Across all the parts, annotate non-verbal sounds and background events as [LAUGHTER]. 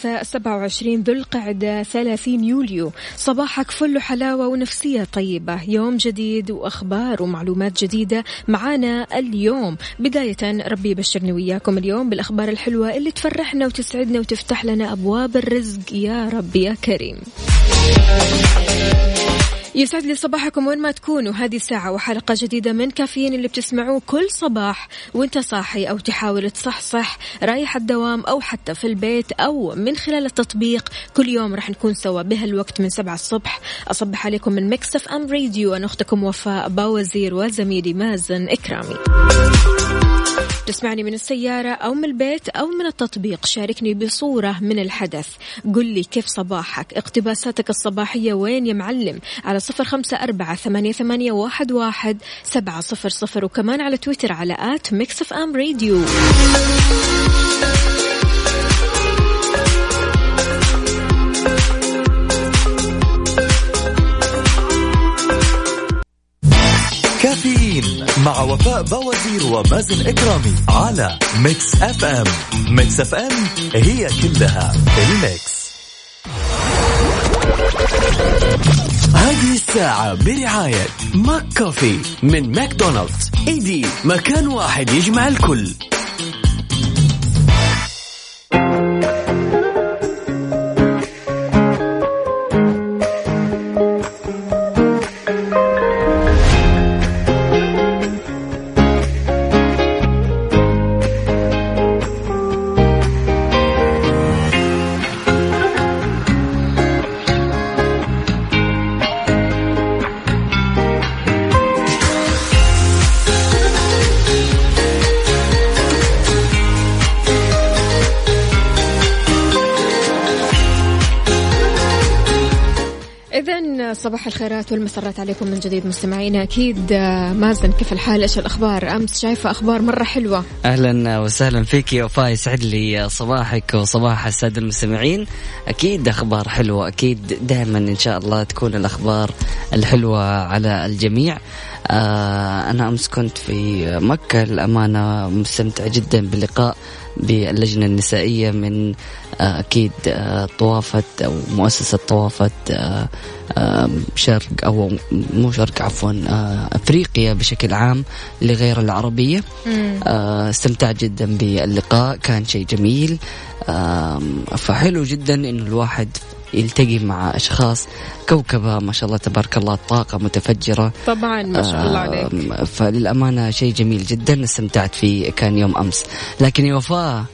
الثلاثاء 27 ذو القعدة 30 يوليو. صباحك فل حلاوة ونفسية طيبة. يوم جديد وأخبار ومعلومات جديدة معانا اليوم. بداية ربي يبشرني وياكم اليوم بالأخبار الحلوة اللي تفرحنا وتسعدنا وتفتح لنا أبواب الرزق. يا رب يا كريم. يسعد لي صباحكم وين ما تكونوا. هذه ساعة وحلقة جديدة من كافيين اللي بتسمعوه كل صباح. وانت صاحي أو تحاول تصحصح رايح الدوام أو حتى في البيت أو من خلال التطبيق. كل يوم راح نكون سوا بهالوقت من سبعة الصبح. أصبح عليكم من Mix FM Radio أنا أختكم وفاء باوزير وزميلي مازن إكرامي. تسمعني من السيارة أو من البيت أو من التطبيق. شاركني بصورة من الحدث. قل لي كيف صباحك؟ اقتباساتك الصباحية وين يا معلم؟ على صفر خمسة أربعة ثمانية, ثمانية واحد, واحد سبعة صفر صفر وكمان على تويتر على at Mix FM Radio. مع وفاء بوازير ومازن إكرامي على Mix FM. Mix FM هي كلها ال mix. هذه الساعة برعاية ماك كوفي من ماكدونالدز. أي دي مكان واحد يجمع الكل. صباح الخيرات والمسرات عليكم من جديد مستمعينا أكيد آه، مازن كيف الحال؟ إيش الأخبار؟ أمس شايفة أخبار مرة حلوة. أهلا وسهلا فيك يا وفاء. يسعد لي صباحك وصباح السادة المستمعين. أكيد أخبار حلوة. أكيد دائما إن شاء الله تكون الأخبار الحلوة على الجميع. آه أنا أمس كنت في مكة. الأمانة مستمتع جدا باللقاء. باللجنة النسائية من آه أكيد آه طوافه أو مؤسسة طوافه آه شرق أو مو شرق عفوا أفريقيا بشكل عام لغير العربية. آه استمتعت جدا باللقاء كان شيء جميل. فحلو جدا إنه الواحد يلتقي مع أشخاص كوكبة ما شاء الله تبارك الله طاقة متفجرة. طبعا ما شاء الله عليك. فللأمانة شيء جميل جدا استمتعت فيه كان يوم أمس. لكن يا وفاء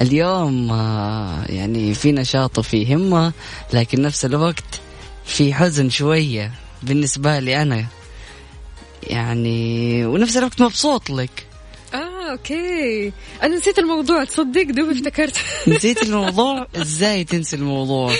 اليوم آه، يعني في نشاط وفي همة لكن نفس الوقت في حزن شوية بالنسبة لي أنا. يعني ونفس الوقت مبسوط لك. آه okay. أنا نسيت الموضوع تصدق دوب افتكرت. نسيت [LAUGHS] الموضوع؟ إزاي تنسي الموضوع؟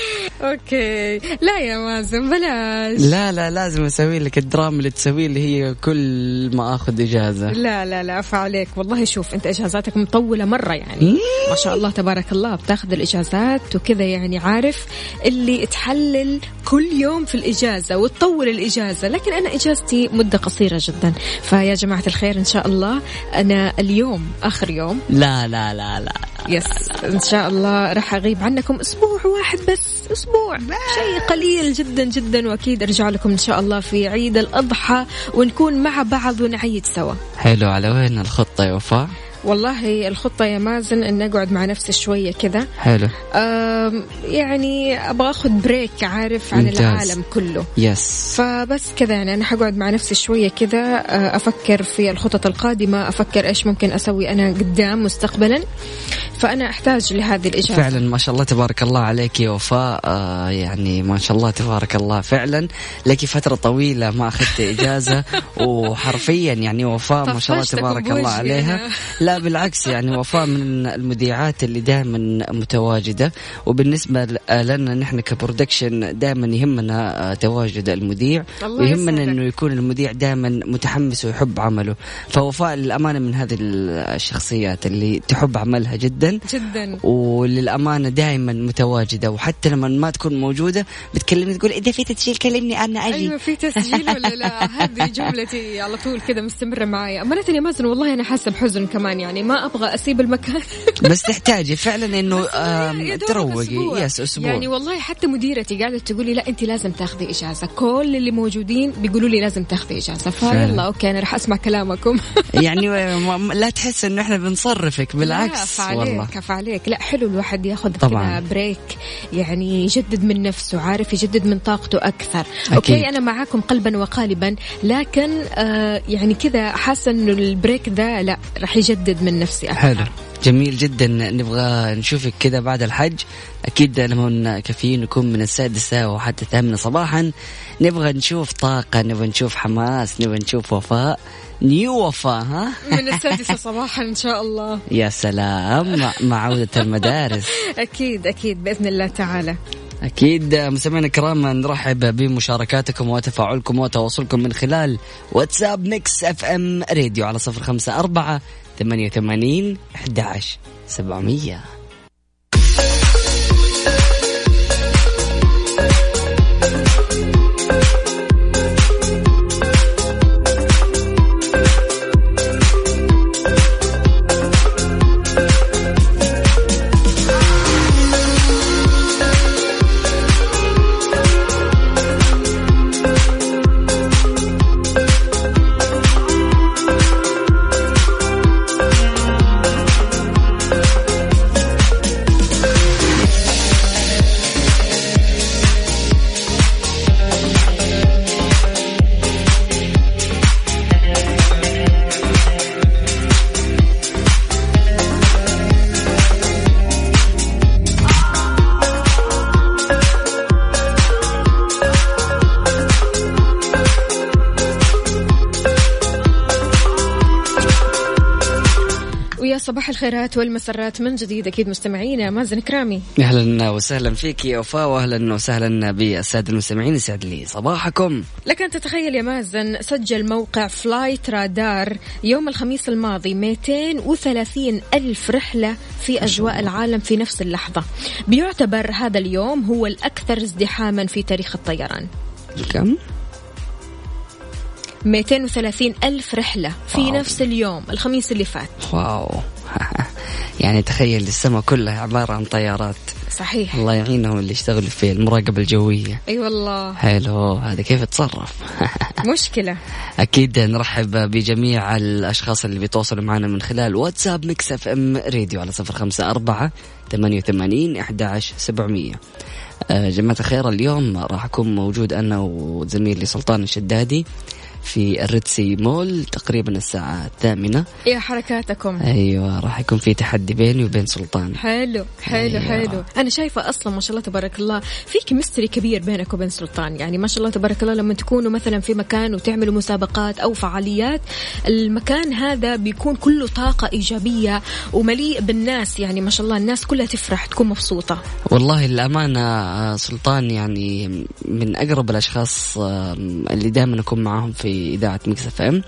okay. لا يا مازن بلاش. لا لا لازم أسوي لك الدراما اللي تسوي اللي هي كل ما آخذ إجازة. لا لا لا عفا عليك. والله شوف أنت إجازاتك مطولة مرة يعني. ما شاء الله تبارك الله بتاخذ الإجازات وكذا يعني عارف؟ اللي تحلل كل يوم في الإجازة وتطول الإجازة. لكن أنا إجازتي مدة قصيرة جدا. فيا جماعة الخير إن شاء الله أنا اليوم آخر يوم. لا لا لا لا. يس إن شاء الله راح أغيب عنكم أسبوع واحد بس أسبوع. شيء قليل جدا جدا وأكيد أرجع لكم إن شاء الله في عيد الأضحى ونكون مع بعض ونعيد سوا. حلو على وين الخطة يا وفاء؟ والله الخطة يا مازن اني اقعد مع نفسي شوية كذا. حلو. أم، يعني أبغى أخذ break عارف عن ممتاز. العالم كله. yes فبس كذا يعني أنا حقعد مع نفسي شوية كذا أفكر في الخطط القادمة أفكر إيش ممكن أسوي أنا قدام مستقبلا. فأنا أحتاج لهذه الاجازه فعلا ما شاء الله تبارك الله عليك يا وفاء. آه يعني ما شاء الله تبارك الله. فعلا لك فترة طويلة ما أخذت إجازة [LAUGHS] وحرفيا يعني وفاء ما شاء الله تبارك الله عليها. لا بالعكس يعني وفاء من المذيعات اللي دائما متواجدة. وبالنسبة لنا نحن كبرودكشن دائما يهمنا آه، تواجد المذيع. ويهمنا. إنه يكون المذيع دائما متحمس ويحب عمله. فوفاء للأمانة من هذه الشخصيات اللي تحب عملها جدا. جدا. وللأمانة دائما متواجدة وحتى لما ما تكون موجودة بتكلمني تقول إذا في تسجيل كلمني أنا أجي. أيوه في تسجيل ولا لا؟ [LAUGHS] هذه جملتي على طول كذا مستمرة معي أمانة يا مازن والله أنا حاسة بحزن كمان يعني ما أبغى أسيب المكان. [LAUGHS] بس تحتاجي فعلا إنه تروقي. yes أسبوع. يعني والله حتى مديرتي قاعدة تقول لي لا أنت لازم تاخذي إجازة. كل اللي موجودين بيقولوا لي لازم تاخذي إجازة. فيلا okay أنا راح أسمع كلامكم. [LAUGHS] يعني لا تحس إنه إحنا بنصرفك بالعكس. لا والله فعليك فعليك لا حلو الواحد ياخذ. كذا break يعني يجدد من نفسه عارف يجدد من طاقته أكثر. أكيد. okay أنا معاكم قلبا وقالبا لكن آه يعني كذا حاسة إنه ال break ذا لا راح يجدد من نفسي أكثر. حلو. جميل جدا. نبغى نشوفك كذا بعد الحج. أكيد لما كافيين نكون من السادسة وحتى الثامنة صباحا. نبغى نشوف طاقة نبغى نشوف حماس نبغى نشوف وفاء. new وفاء ها؟ من السادسة صباحا إن شاء الله. [LAUGHS] يا سلام. مع- عودة المدارس. أكيد أكيد. بإذن الله تعالى. أكيد. مستمعينا الكرام نرحب بمشاركاتكم وتفاعلكم وتواصلكم من خلال واتساب Mix FM Radio على صفر خمسة أربعة 88 11 700 صباح الخيرات والمسرات من جديد. أكيد مستمعينا مازن كرامي. أهلا وسهلا فيك يا وفاء واهلا وسهلا بالسادة المستمعين. يسعد لي صباحكم. لك أن تتخيل يا مازن سجل موقع فلايت رادار يوم الخميس الماضي 230 ألف رحلة في أجواء العالم في نفس اللحظة. بيعتبر هذا اليوم هو الأكثر ازدحاما في تاريخ الطيران. كم 230 ألف رحلة في wow. نفس اليوم الخميس اللي فات. wow. [LAUGHS] يعني تخيل السماء كلها عبارة عن طيارات. صحيح. الله يعينهم اللي يشتغلوا في المراقبة الجوية. أي والله. حلو هذا كيف يتصرف؟ [LAUGHS] مشكلة. أكيد نرحب بجميع الأشخاص اللي بيتواصلوا معنا من خلال واتساب Mix FM Radio على صفر خمسة أربعة ثمانية وثمانين أحد عشر سبعمية. آه، جماعة الخير اليوم راح أكون موجود أنا وزميلي سلطان الشدادي. في الريتسي مول تقريبا الساعة الثامنة. يا حركاتكم. أيوة راح يكون في تحدي بيني وبين سلطان. حلو حلو أيوة. حلو. أنا شايفة أصلا ما شاء الله تبارك الله في chemistry كبير بينك وبين سلطان. يعني ما شاء الله تبارك الله لما تكونوا مثلا في مكان وتعملوا مسابقات أو فعاليات المكان هذا بيكون كله طاقة إيجابية ومليء بالناس. يعني ما شاء الله الناس كلها تفرح تكون مبسوطة. والله الأمانة آه، سلطان يعني من أقرب الأشخاص آه، اللي دائما أكون معاهم في في اذاعه Mix FM.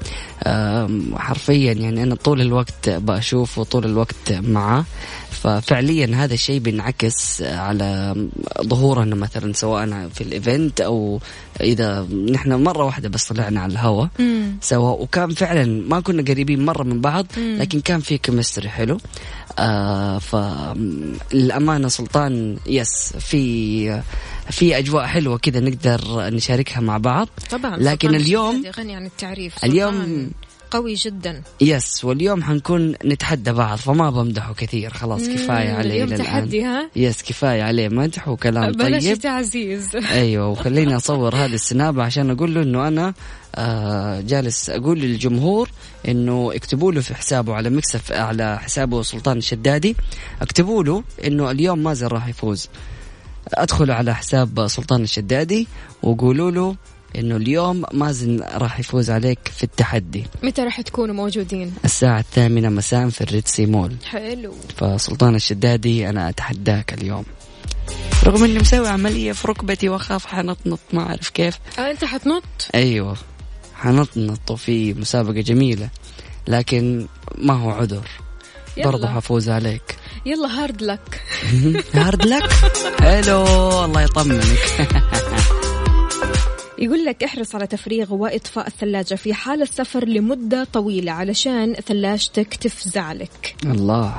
حرفيا يعني أنا طول الوقت بشوفه طول الوقت معاه ففعليا هذا الشيء بينعكس على ظهورنا مثلا سواء في ال event أو إذا نحن مرة واحدة بس طلعنا على الهواء سوا وكان فعلا ما كنا قريبين مرة من بعض لكن كان في chemistry حلو. آه فالامانه سلطان yes في في أجواء حلوة كذا نقدر نشاركها مع بعض. طبعا لكن اليوم غني عن التعريف اليوم قوي جدا. yes واليوم حنكون نتحدى بعض فما بمدحه كثير خلاص كفاية عليه اليوم تحدي ها؟ yes كفاية عليه مدح وكلام بلاش طيب. تعزيز [LAUGHS] أيوه وخليني أصور هذا ال snap عشان أقول له إنه أنا آه جالس أقول للجمهور إنه اكتبوا له في حسابه على Mix FM على حسابه سلطان الشدادي اكتبوا له إنه اليوم مازن راح يفوز. أدخلوا على حساب سلطان الشدادي وقولوا له إنه اليوم مازن راح يفوز عليك في التحدي. متى راح تكونوا موجودين؟ الساعة الثامنة مساء في الريتسي مول. حلو. فسلطان الشدادي أنا أتحداك اليوم. رغم إني مسوي عملية في ركبتي وأخاف حنطنط ما أعرف كيف. آه أنت حتنط؟ أيوه. حنطنط وفي مسابقة جميلة لكن ما هو عذر. برضه حفوز عليك. يلا hard luck hard luck حلو الله يطمنك. [LAUGHS] يقول لك احرص على تفريغ واطفاء الثلاجة في حال السفر لمدة طويلة علشان ثلاجتك تفزع لك. الله.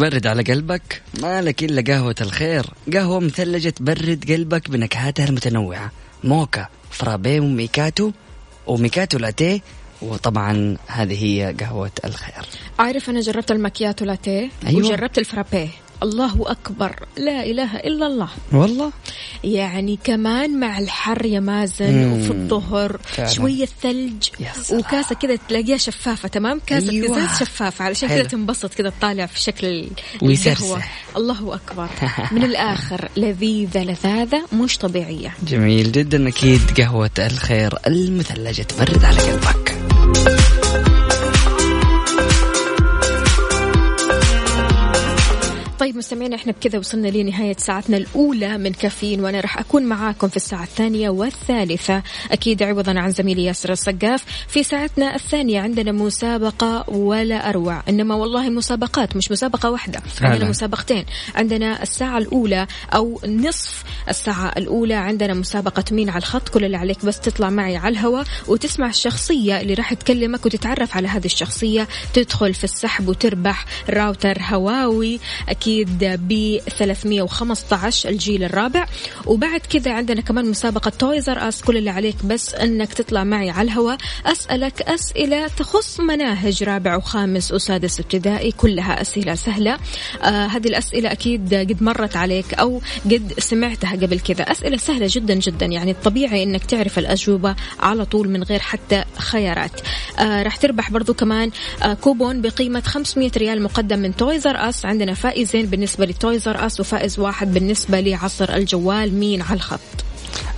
تبرد على قلبك؟ مالك إلا قهوة الخير. قهوة مثلجة تبرد قلبك بنكهاتها المتنوعة. موكا فرابيه وميكاتو. وميكاتو لاتيه. وطبعا هذه هي قهوة الخير. عارف أنا جربت الماكياتو لاتيه؟ أيوة. وجربت الفرابيه الله أكبر لا إله إلا الله والله يعني كمان مع الحر يا مازن مم. وفي الظهر. شوية ثلج. وكاسة كذا تلاقيها شفافة تمام كاسة أيوة. أيوة. شفافة علشان. كذا تنبسط كذا تطالع في شكل. القهوة الله أكبر [LAUGHS] من الآخر لذيذة لذاذة مش طبيعية جميل جدا أكيد قهوة الخير المثلجة تبرد على قلبك طيب مستمعينا إحنا بكذا وصلنا لنهاية ساعتنا الأولى من كافيين وأنا راح أكون معاكم في الساعة الثانية والثالثة. أكيد عوضا عن زميلي ياسر السقاف في ساعتنا الثانية عندنا مسابقة ولا أروع. إنما والله مسابقات مش مسابقة واحدة. عندنا مسابقتين. عندنا الساعة الأولى أو نصف الساعة الأولى عندنا مسابقة مين على الخط كل اللي عليك بس تطلع معي على الهواء وتسمع الشخصية اللي راح تكلمك وتتعرف على هذه الشخصية. تدخل في السحب وتربح راوتر هواوي. أكيد ب 315 الجيل الرابع. وبعد كذا عندنا كمان مسابقة تويزر أس كل اللي عليك بس أنك تطلع معي على الهواء. أسألك أسئلة تخص مناهج رابع وخامس وسادس ابتدائي كلها أسئلة سهلة. آه هذه الأسئلة أكيد قد مرت عليك أو قد سمعتها قبل كذا. أسئلة سهلة جدا جدا يعني الطبيعي أنك تعرف الأجوبة على طول من غير حتى خيارات. آه راح تربح برضو كمان آه كوبون بقيمة 500 ريال مقدم من تويزر أس عندنا فائزين بالنسبة لتويزر أس وفائز واحد بالنسبة لعصر الجوال. مين على الخط؟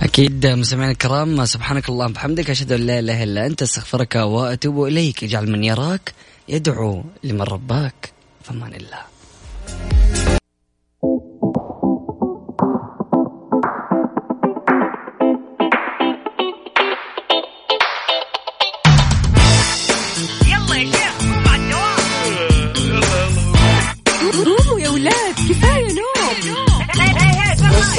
أكيد مستمعينا الكرام سبحانك اللهم وبحمدك أشهد أن لا إله إلا أنت أستغفرك وأتوب إليك. اجعل من يراك يدعو لمن رباك. فمان الله.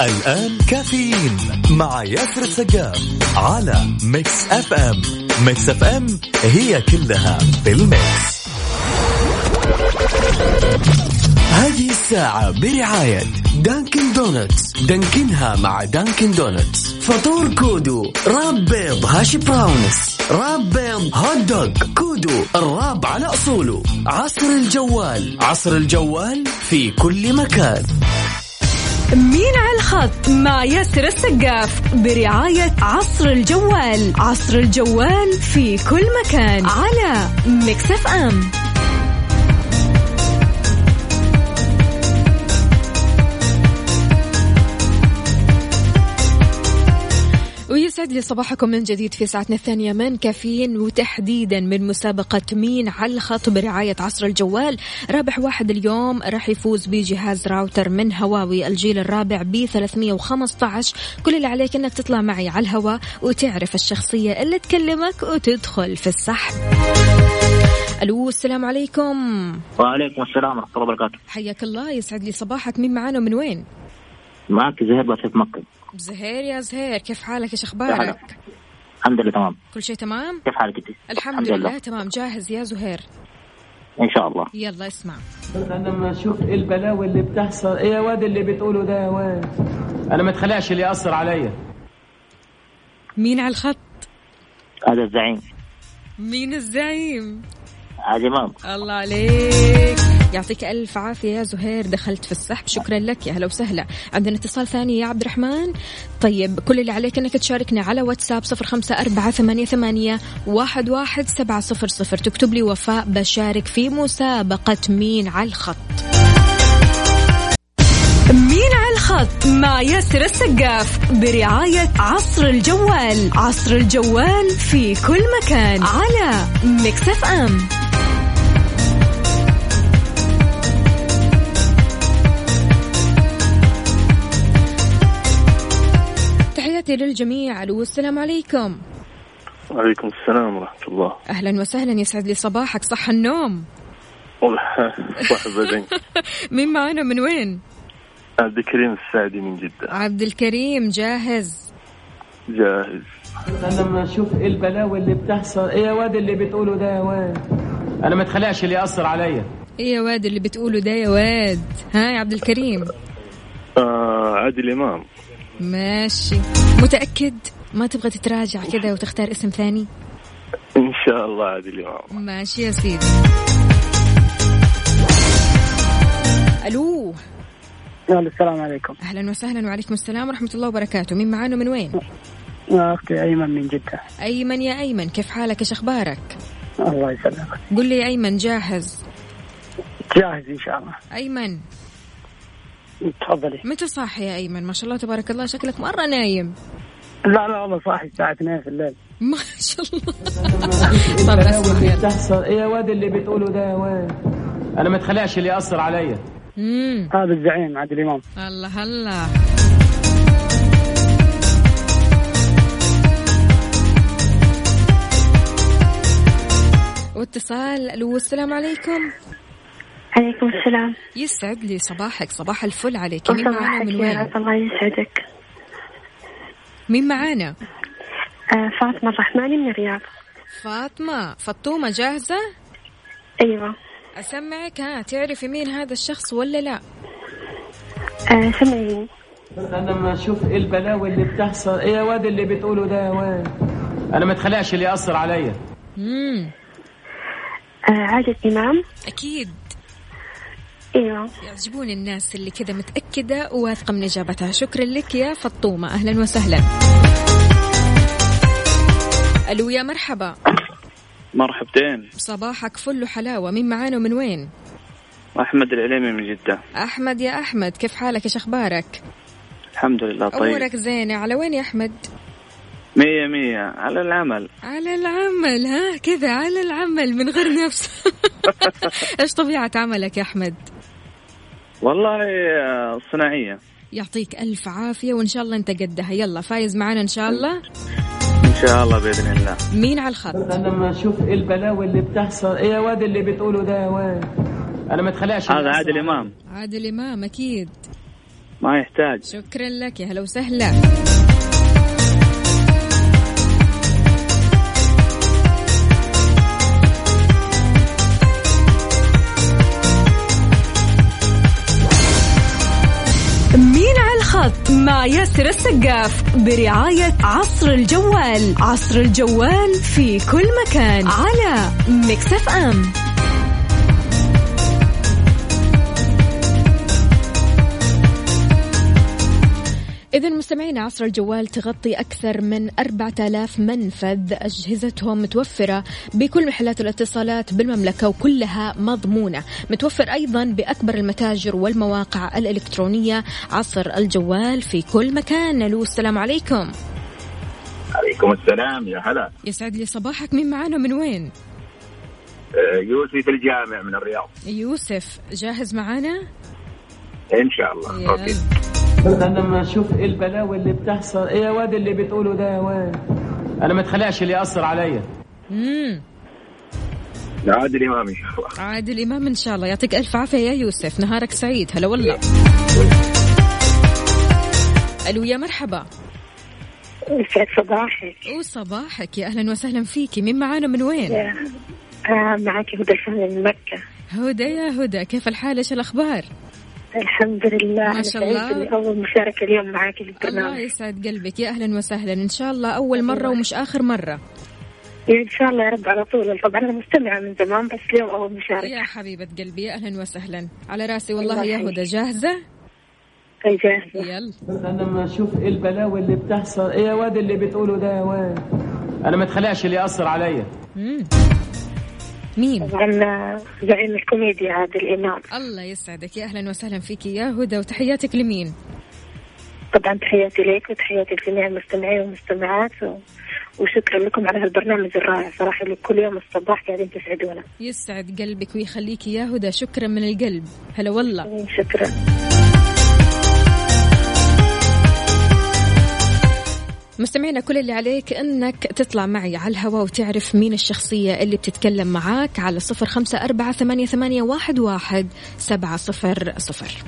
الآن كافيين مع ياسر السقاف على Mix FM Mix FM هي كلها في ال mix. هذه الساعة برعاية Dunkin' Donuts Dunkin ها مع Dunkin' Donuts فطور كودو wrap بيض hash browns. wrap بيض hot dog. كودو ال wrap على أصوله. عصر الجوال. عصر الجوال في كل مكان. مين على الخط مع ياسر السقاف برعاية عصر الجوال. عصر الجوال في كل مكان على Mix FM. ويسعد لي صباحكم من جديد في ساعتنا الثانية من كافيين وتحديدا من مسابقة مين على الخط برعاية عصر الجوال. رابح واحد اليوم راح يفوز بجهاز راوتر من هواوي الجيل الرابع ب 315 كل اللي عليك إنك تطلع معي على الهواء وتعرف الشخصية اللي تكلمك وتدخل في السحب. ألو السلام عليكم. وعليكم السلام ورحمة الله وبركاته. حياك الله يسعد لي صباحك. مين معانا ومن وين؟ معك زهير بسيط مكة. زهير يا زهير كيف حالك؟ إيش. أخبارك؟ الحمد لله تمام. كل شيء تمام؟ كيف حالك أنت؟ الحمد لله. تمام. جاهز يا زهير؟ إن شاء الله. يلا اسمع. أنا لما أشوف إيه البلاوي اللي بتحصل إيه يا واد اللي بتقوله ده يا واد؟ أنا ما اتخلقش اللي يأثر عليا. مين على الخط؟ هذا الزعيم. مين الزعيم؟ عادي إمام. الله عليك. يعطيك ألف عافية يا زهير دخلت في السحب. شكرا لك. يا هلا وسهلا. عندنا اتصال ثاني يا عبد الرحمن. طيب كل اللي عليك أنك تشاركنا على واتساب صفر خمسة أربعة ثمانية, ثمانية واحد, واحد سبعة صفر صفر. تكتب لي وفاء بشارك في مسابقة مين على الخط. مين على الخط مع ياسر السقاف برعاية عصر الجوال. عصر الجوال في كل مكان على مكسف أم. تحياتي للجميع. ألو السلام عليكم. وعليكم السلام ورحمة الله. أهلا وسهلا. يسعد لي صباحك. صح النوم. صح بدين [LAUGHS] مين معانا؟ من وين؟ عبد الكريم السعدي من جدة. عبد الكريم جاهز؟ جاهز. أنا لما أشوف إيه البلاوي اللي بتحصل إيه يا واد اللي بتقوله ده يا واد؟ أنا ما اتخلقش اللي يأثر عليا. إيه يا واد اللي بتقوله ده يا واد؟ ها يا عبد الكريم. آه عادل إمام. ماشي. متأكد ما تبغى تتراجع كذا وتختار اسم ثاني؟ إن شاء الله عادل إمام. ماشي يا سيدي. ألو. السلام عليكم. أهلا وسهلا وعليكم السلام ورحمة الله وبركاته. مين معانا من وين؟ أختي أيمن من جدة. أيمن يا أيمن كيف حالك؟ إيش أخبارك؟ الله يسلمك. قل لي يا أيمن جاهز؟ جاهز إن شاء الله. أيمن. تفضلي. متى صاحي يا أيمن؟ ما شاء الله تبارك الله شكلك مرة نايم. لا لا والله صاحي الساعة 2 في الليل. ما شاء الله. طب اللي يلا بتحصل إيه يا واد اللي بتقوله ده يا واد. أنا ما اتخلقش اللي يأثر عليا امم هذا الزعيم عادل إمام. الله هلا واتصال ألو السلام عليكم. عليكم السلام. يسعد لي صباحك صباح الفل عليك. مين معانا وصباحك من يا وين؟ الله يسعدك. مين معانا؟ آه فاطمة الرحماني من الرياض. فاطمة فطومة جاهزة؟ أيوة. أسمعك ها تعرفي مين هذا الشخص ولا لا؟ آه سمعيني. أنا لما أشوف إيه البلاوي اللي بتحصل. إيه يا واد اللي بتقوله ده يا واد؟ أنا ما اتخلقش اللي يأثر عليا. امم آه عادل إمام. أكيد. أيوة. يعجبوني الناس اللي كذا متأكدة وواثقة من إجابتها. شكرا لك يا فطومة. أهلا وسهلا. ألو يا مرحبا. مرحبتين. صباحك فل وحلاوة. مين معانا ومن وين؟ أحمد العليمي من جدة. أحمد يا أحمد كيف حالك؟ إيش أخبارك؟ الحمد لله طيب. أمورك زينة. على وين يا أحمد؟ مية مية. على العمل. على العمل ها؟ كذا على العمل من غير نفس. [LAUGHS] إيش طبيعة عملك يا أحمد؟ والله آه، صناعية. يعطيك ألف عافية وإن شاء الله أنت قدها. يلا فايز معنا إن شاء الله. إن شاء الله بإذن الله. مين على الخط؟ أنا لما أشوف إيه البلاوي اللي بتحصل. إيه يا واد اللي بتقوله ده يا واد؟ أنا ما اتخلقش هذا عادل عليا. إمام. عادل إمام أكيد. ما يحتاج. شكرا لك يا هلا وسهلا. الخط مع ياسر السقاف برعاية عصر الجوال. عصر الجوال في كل مكان على مكسف أم. إذا مستمعين عصر الجوال تغطي أكثر من 4000 منفذ أجهزتهم متوفرة بكل محلات الاتصالات بالمملكة وكلها مضمونة. متوفر أيضا بأكبر المتاجر والمواقع الإلكترونية. عصر الجوال في كل مكان. ألو السلام عليكم. عليكم السلام يا هلا. يسعد لي صباحك. مين معانا؟ من وين؟ آه، يوسف الجامع من الرياض. يوسف جاهز معانا؟ إن شاء الله. يلا. أنا لما أشوف إيه البلاوي اللي بتحصل. إيه يا واد اللي بتقوله ده يا واد؟ أنا ما اتخلقش اللي يأثر عليا. مم. عادل إمام إن شاء الله. عادل إمام إن شاء الله. يعطيك ألف عافية يا يوسف. نهارك سعيد. هلا والله. ألو يا مرحبا. يسعد صباحك؟ وصباحك يا أهلا وسهلا فيكي. مين معانا من وين؟ آه معك هدى من مكة. هدى يا هدى. كيف الحال؟ إيش الأخبار؟ الحمد لله ما شاء الله. أول مشاركة اليوم معك في الله البرنامج يسعد قلبك. يا أهلا وسهلا. إن شاء الله أول مرة ومش آخر مرة. إن شاء الله يا رب على طول. طبعا أنا مستمعة من زمان بس اليوم أول مشاركة. يا حبيبة قلبي يا أهلا وسهلا. على رأسي والله الله يا. هدى. جاهزة؟ أي جاهزة. يلا. أنا لما أشوف إيه البلاوي اللي بتحصل. إيه يا واد اللي بتقوله ده يا واد؟ أنا ما اتخلقش اللي يأثر عليا. مين؟ طبعا آه، زعيم الكوميديا عادل إمام الله يسعدك. يا أهلا وسهلا فيكي يا هدى وتحياتك لمين؟ طبعا تحياتي لك وتحياتي لجميع المستمعين والمستمعات و... وشكرا لكم على هالبرنامج الرائع صراحة. اللي كل يوم الصباح قاعدين تسعدونا. يسعد قلبك ويخليكي يا هدى. شكرا من القلب. هلا والله. شكرا. مستمعينا كل اللي عليك إنك تطلع معي على الهواء وتعرف مين الشخصية اللي بتتكلم معاك على صفر خمسة أربعة ثمانية, ثمانية واحد, واحد سبعة صفر صفر.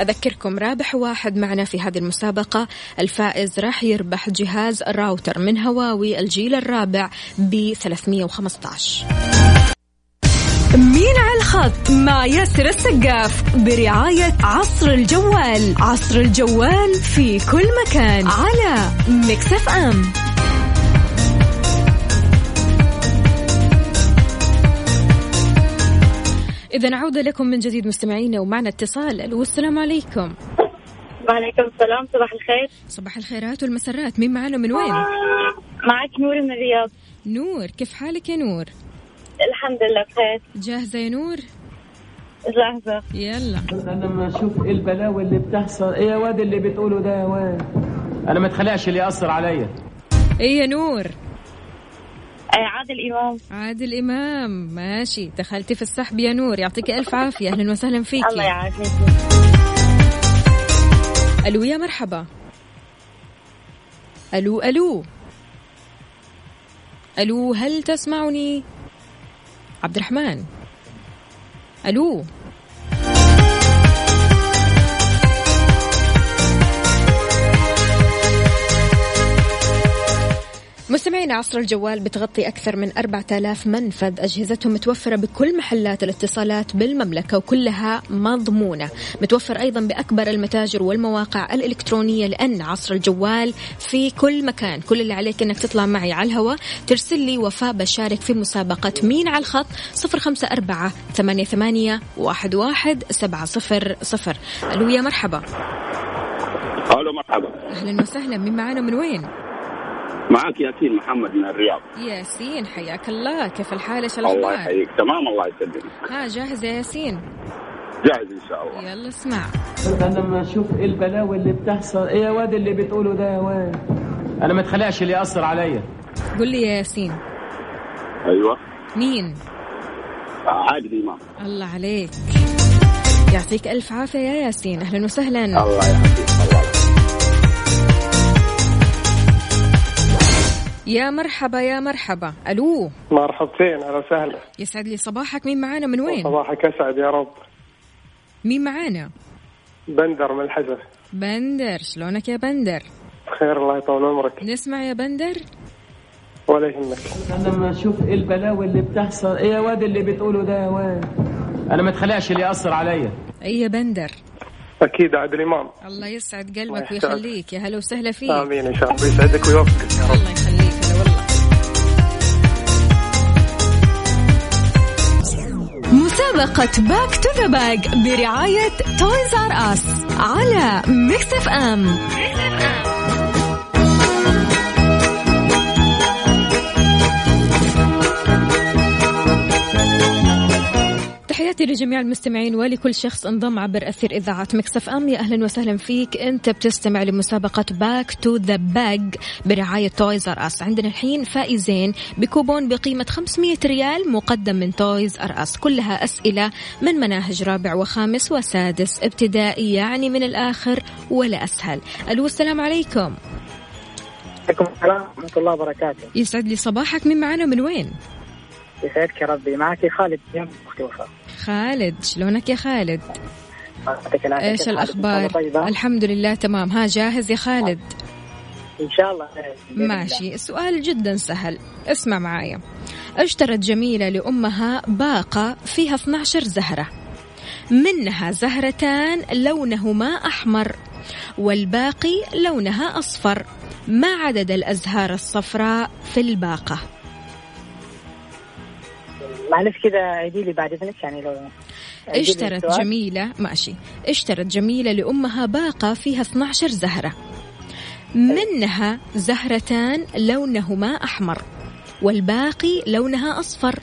أذكركم رابح واحد معنا في هذه المسابقة. الفائز راح يربح جهاز راوتر من هواوي الجيل الرابع ب 315 مين على الخط مع ياسر السقاف برعاية عصر الجوال. عصر الجوال في كل مكان على Mix FM. إذا عودة لكم من جديد مستمعينا ومعنا اتصال. ألو السلام عليكم. وعليكم السلام صباح الخير. صباح الخيرات والمسرات. مين معنا من وين؟ معك نور من الرياض. نور كيف حالك يا نور؟ الحمد لله بخير. جاهزة يا نور؟ جاهزة يلا. أنا لما أشوف إيه البلاوي اللي بتحصل. إيه يا واد اللي بتقوله ده يا واد؟ أنا ما اتخلقش اللي يأثر عليا. إيه يا نور؟ آه، عادل إمام. عادل إمام. ماشي. دخلتي في السحب يا نور. يعطيك ألف عافية. أهلا وسهلا فيك الله يعافيك. ألو يا مرحبا. ألو ألو. ألو هل تسمعني؟ عبد الرحمن ألو؟ مستمعين عصر الجوال بتغطي أكثر من 4000 منفذ. أجهزتهم متوفرة بكل محلات الاتصالات بالمملكة وكلها مضمونة. متوفر أيضا بأكبر المتاجر والمواقع الإلكترونية لأن عصر الجوال في كل مكان. كل اللي عليك أنك تطلع معي على الهواء ترسل لي وفاء بشارك في مسابقة مين على الخط؟ 054 88 11 700 ألو يا مرحبا. ألو مرحبا. أهلا وسهلا. مين معانا؟ من وين؟ معك ياسين محمد من الرياض. ياسين حياك الله. كيف الحال؟ إيش الله الأخبار؟ يحييك. تمام الله يسلمك. ها جاهز يا ياسين؟ جاهز إن شاء الله. يلا اسمع. أنا لما أشوف إيه البلاوي اللي بتحصل. إيه يا واد اللي بتقوله ده يا واد؟ أنا ما اتخلقش اللي يأثر عليا. قل لي يا ياسين. أيوه. مين؟ عادل إمام. الله عليك. يعطيك ألف عافية يا ياسين. أهلا وسهلا. الله يحييك الله يا مرحبا يا مرحبا. ألو. مرحبتين أهلا وسهلا. يسعد لي صباحك. مين معانا؟ من وين؟ صباحك أسعد يا رب. مين معانا؟ بندر من الحزر بندر. شلونك يا بندر؟ بخير الله يطول عمرك. نسمع يا بندر. ولا يهمك. أنا لما أشوف إيه البلاوي اللي بتحصل. إيه يا واد اللي بتقوله ده يا واد؟ أنا ما اتخلقش اللي يأثر عليا. أي يا بندر؟ أكيد عادل امام الله يسعد قلبك. ويخليك. يا هلا وسهلا فيك. آمين إن شاء الله. يسعدك ويوفقك يا رب. مسابقة back to the bag برعاية Toys R Us على Mix FM تحياتي لجميع المستمعين ولكل شخص انضم عبر أثير إذاعة Mix FM. يا أهلا وسهلا فيك. أنت بتستمع لمسابقة back to the bag برعاية Toys R Us عندنا الحين فائزين بكوبون بقيمة 500 ريال مقدم من Toys R Us كلها أسئلة من مناهج رابع وخامس وسادس ابتدائي يعني من الآخر ولا أسهل. ألو السلام عليكم. عليكم السلام ورحمة الله وبركاته. يسعد لي صباحك. من معنا؟ من وين؟ يسعدك يا ربي. معك خالد. أختي وفاء خالد؟ شلونك يا خالد. إيش الأخبار؟ طيبة؟ الحمد لله تمام. ها جاهز يا خالد؟ إن شاء الله. ماشي. السؤال جدا سهل. اسمع معايا. اشترت جميلة لأمها باقة فيها 12 زهرة. منها زهرتان لونهما أحمر والباقي لونها أصفر. ما عدد الأزهار الصفراء في الباقة؟ معلش كذا عيدي لي بعد إذنك يعني لو اشترت. جميلة ماشي. اشترت جميلة لأمها باقة فيها 12 زهرة. منها زهرتان لونهما أحمر والباقي لونها أصفر.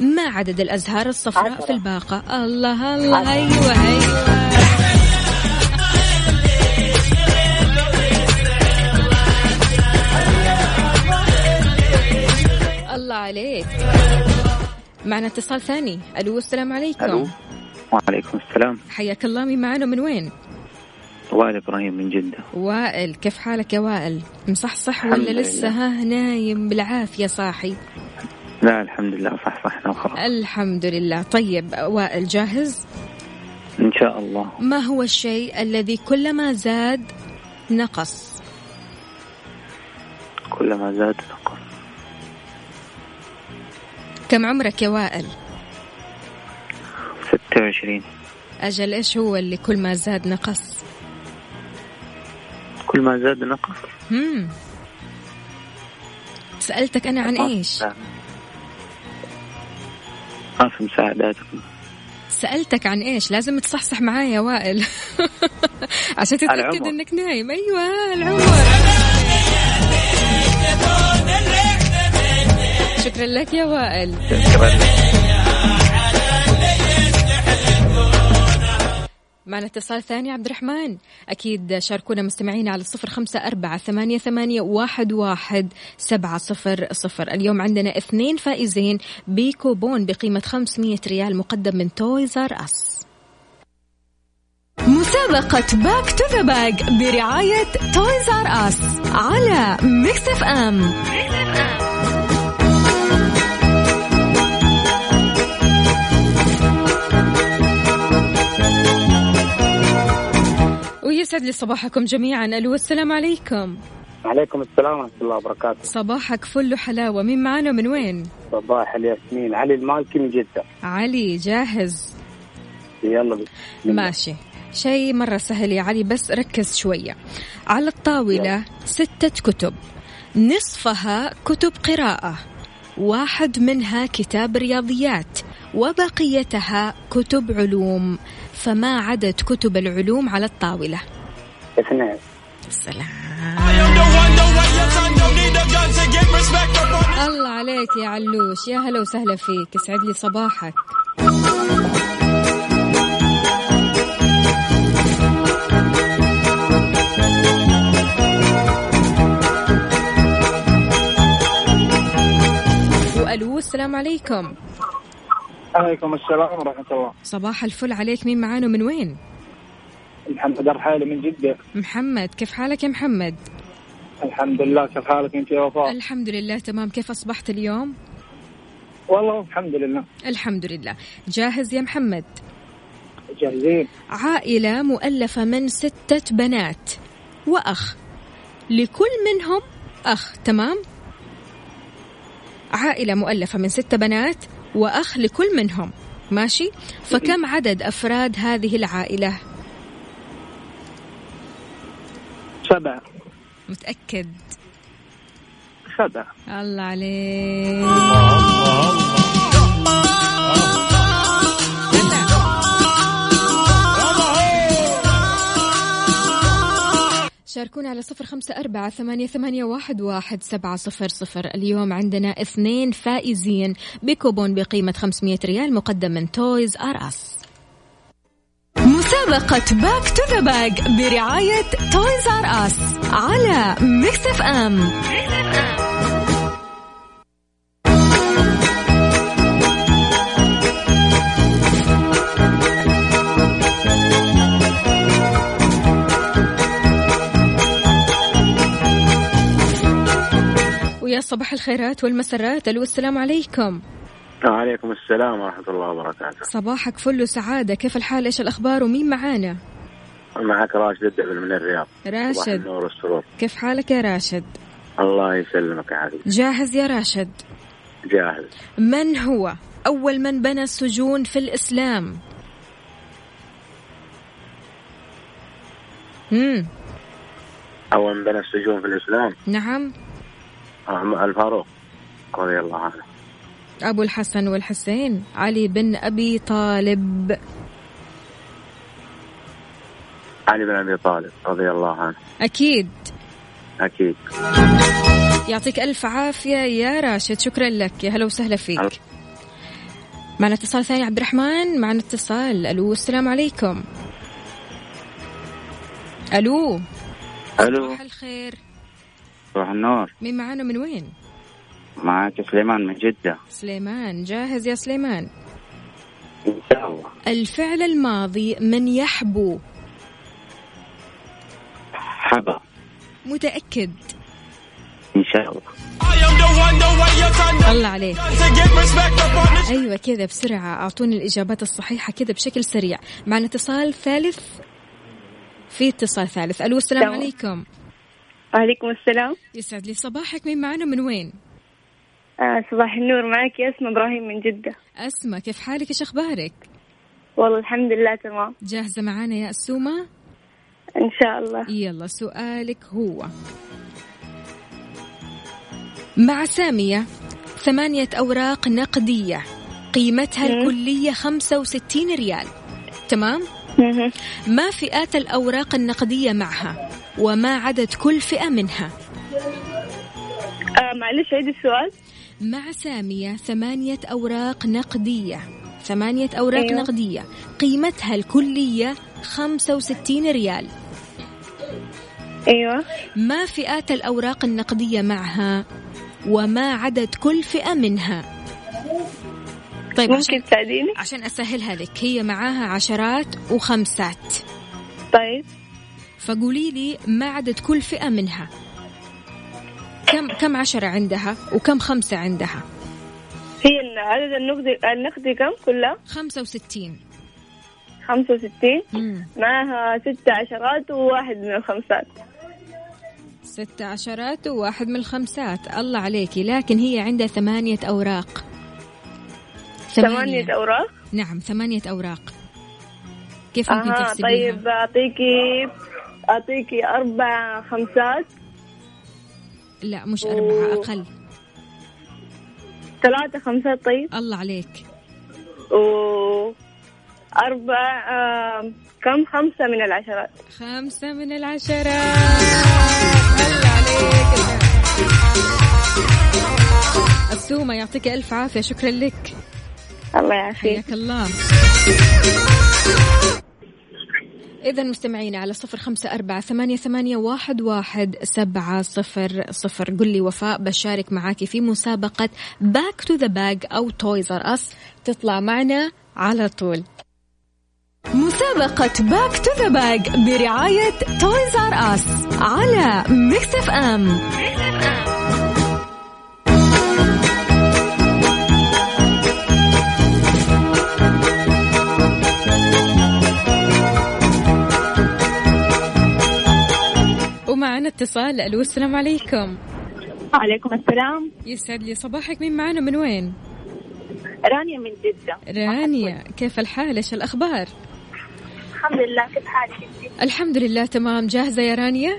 ما عدد الأزهار الصفراء في الباقة؟ الله الله. أيوة أيوة. الله عليك. معنا اتصال ثاني. ألو السلام عليكم. ألو. وعليكم السلام. حياك الله مين معنا من وين؟ وائل إبراهيم من جدة. وائل كيف حالك يا وائل؟ مصحصح ولا. لسه؟ ها نايم بالعافية صاحي. لا الحمد لله صح صحنا وخلاص. الحمد لله. طيب وائل جاهز؟ إن شاء الله. ما هو الشيء الذي كلما زاد نقص؟ كلما زاد نقص كم عمرك يا وائل؟ 26 أجل إيش هو اللي كل ما زاد نقص؟ كل ما زاد نقص؟ هم. سألتك أنا عن إيش؟ لا. ما في مساعداتكم سألتك عن إيش؟ لازم تصحصح معايا يا وائل. [LAUGHS] عشان تتأكد. إنك نايم. أيوة العمر [LAUGHS] شكرا لك يا وائل. معنا اتصال ثاني عبد الرحمن. أكيد شاركونا مستمعين على صفر خمسة أربعة ثمانية, ثمانية واحد, واحد سبعة صفر صفر. اليوم عندنا اثنين فائزين بكوبون بقيمة 500 ريال مقدم من Toys R Us. مسابقة back to the bag برعاية Toys R Us على Mix FM. ويسعد لي صباحكم جميعا. ألو السلام عليكم. عليكم السلام ورحمة الله وبركاته. صباحك فل وحلاوة. مين معانا من وين؟ صباح الياسمين. علي المالكي من جدة. علي جاهز؟ يلا بس ماشي. شيء مرة سهل يا علي بس ركز شوية. على الطاولة ستة كتب. نصفها كتب قراءة. واحد منها كتاب رياضيات. وبقيتها كتب علوم. فما عدد كتب العلوم على الطاولة. اثنين سلام الله عليك يا علوش. يا هلا وسهلا فيك. يسعد لي صباحك. والو السلام عليكم. عليكم السلام ورحمة الله. صباح الفل عليك. مين معانا من وين؟ محمد الرحالي من جدة. محمد كيف حالك يا محمد؟ الحمد لله كيف حالك أنت يا وفاء؟ الحمد لله تمام. كيف أصبحت اليوم؟ والله الحمد لله. الحمد لله. جاهز يا محمد؟ جاهزين. عائلة مؤلفة من ستة بنات وأخ. لكل منهم أخ تمام؟ عائلة مؤلفة من ستة بنات وأخ لكل منهم. ماشي؟ فكم عدد أفراد هذه العائلة سبعة متأكد؟ سبعة الله عليك. شاركونا على صفر خمسة أربعة ثمانية, ثمانية واحد, واحد سبعة صفر صفر. اليوم عندنا اثنين فائزين بكوبون بقيمة 500 ريال مقدم من Toys R Us. مسابقة back to the bag برعاية Toys R Us على Mix FM ويا صباح الخيرات والمسرات ألو السلام عليكم. وعليكم السلام ورحمة الله وبركاته. صباحك فل وسعادة. كيف الحال؟ إيش الأخبار؟ ومين معانا؟ معك راشد الدبل من الرياض. راشد. النور والسرور. كيف حالك يا راشد؟ الله يسلمك يا حبيبي. جاهز يا راشد؟ جاهز. من هو؟ أول من بنى السجون في الإسلام. مم. أول من بنى السجون في الإسلام؟ نعم. الفاروق رضي الله عنه. أبو الحسن والحسين علي بن أبي طالب. علي بن أبي طالب رضي الله عنه. أكيد. أكيد. يعطيك ألف عافية يا راشد شكرا لك. يا هلا وسهلا فيك. معنا اتصال ثاني عبد الرحمن معنا اتصال. ألو السلام عليكم. ألو. ألو. صباح الخير. صباح النور. مين معانا من وين؟ معك سليمان من جدة. سليمان جاهز يا سليمان؟ إن شاء الله الفعل الماضي من يحبو. حبا. متأكد؟ إن شاء الله. الله عليك. أيوة كذا بسرعة. أعطوني الإجابات الصحيحة كذا بشكل سريع. معنا اتصال ثالث. في اتصال ثالث. ألو السلام. عليكم. وعليكم السلام. يسعد لي صباحك. مين معنا؟ من وين؟ آه صباح النور معك اسماء إبراهيم من جدة. أسمى كيف حالك؟ إيش أخبارك؟ والله الحمد لله تمام. جاهزة معانا يا أسومة؟ إن شاء الله. يلا سؤالك هو. مع سامية ثمانية أوراق نقدية قيمتها الكلية 65 ريال. تمام؟ ما فئات الأوراق النقدية معها؟ وما عدد كل فئة منها؟ آه معلش عيد السؤال. مع سامية ثمانية أوراق نقدية. ثمانية أوراق. أيوة. نقدية. قيمتها الكلية 65 ريال. أيوه. ما فئات الأوراق النقدية معها؟ وما عدد كل فئة منها؟ طيب ممكن تساعديني؟ عشان أسهلها لك هي معاها عشرات وخمسات. طيب. فقولي لي ما عدد كل فئة منها؟ كم كم عشرة عندها وكم خمسة عندها؟ هي عدد النقدي النقدي كم كلها؟ 65 65 مم. معها ست عشرات وواحد من الخمسات. ست عشرات وواحد من الخمسات. الله عليكي. لكن هي عندها ثمانية أوراق. ثمانية. أوراق؟ نعم ثمانية أوراق. كيف ممكن أها تحسبيها؟ طيب اعطيكي أعطيكي أربع خمسات. لا مش أربعة أقل. ثلاثة خمسات طيب. الله عليك. و أربع آه كم؟ خمسة من العشرات. خمسة من العشرات. الله عليك. السومة يعطيك ألف عافية شكرا لك. الله يعافيك. حياك الله. إذا مستمعين على صفر خمسة أربعة ثمانية, ثمانية واحد, واحد سبعة صفر صفر. قل لي وفاء بشارك معاكي في مسابقة back to the bag أو Toys R Us تطلع معنا على طول. مسابقة back to the bag برعاية Toys R Us على Mix FM اتصال. ألو السلام عليكم. وعليكم السلام. يسعد لي صباحك. مين معنا؟ من وين؟ رانيا من جدة. رانيا كيف الحال؟ إيش الأخبار؟ الحمد لله كيف حالك الحمد لله تمام. جاهزة يا رانيا؟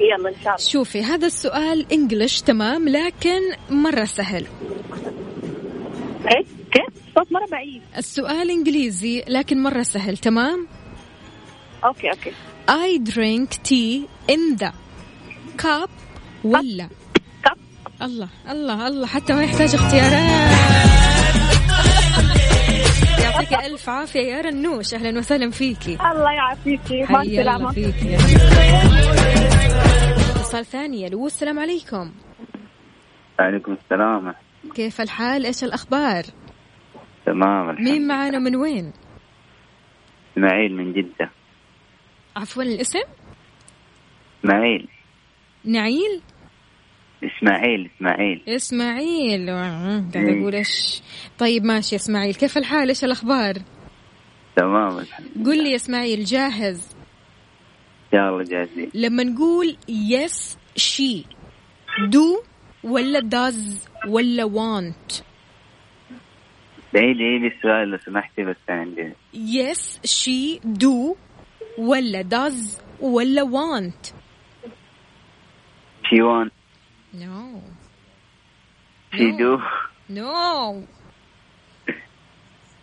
يلا إن شاء الله. شوفي هذا السؤال English تمام لكن مرة سهل. إيه كيف؟ صوت مرة بعيد. السؤال إنجليزي لكن مرة سهل تمام؟ okay okay. I drink tea in the cup ولا؟ الله الله الله حتى ما يحتاج اختيارات. يعطيك ألف عافية يا رنوش. أهلا وسهلا فيكي الله يعافيكي مع السلامة. فيكي اتصال ثاني ألو السلام عليكم. وعليكم السلام. كيف الحال؟ إيش الأخبار؟ تمام الحمد مين معانا من وين؟ إسماعيل من جدة. عفوا الاسم؟ إسماعيل. نعيل؟ إسماعيل إسماعيل. إسماعيل قاعد إيه. أقول إيش؟ طيب ماشي يا إسماعيل كيف الحال؟ إيش الأخبار؟ تمام قل لي يا إسماعيل جاهز؟ يا الله جاهزين. لما نقول yes she do ولا does ولا want عيدي عيدي السؤال لو سمحتي بس عندي. يس شي دو ولا داز ولا وانت شيوان نو شيدو نو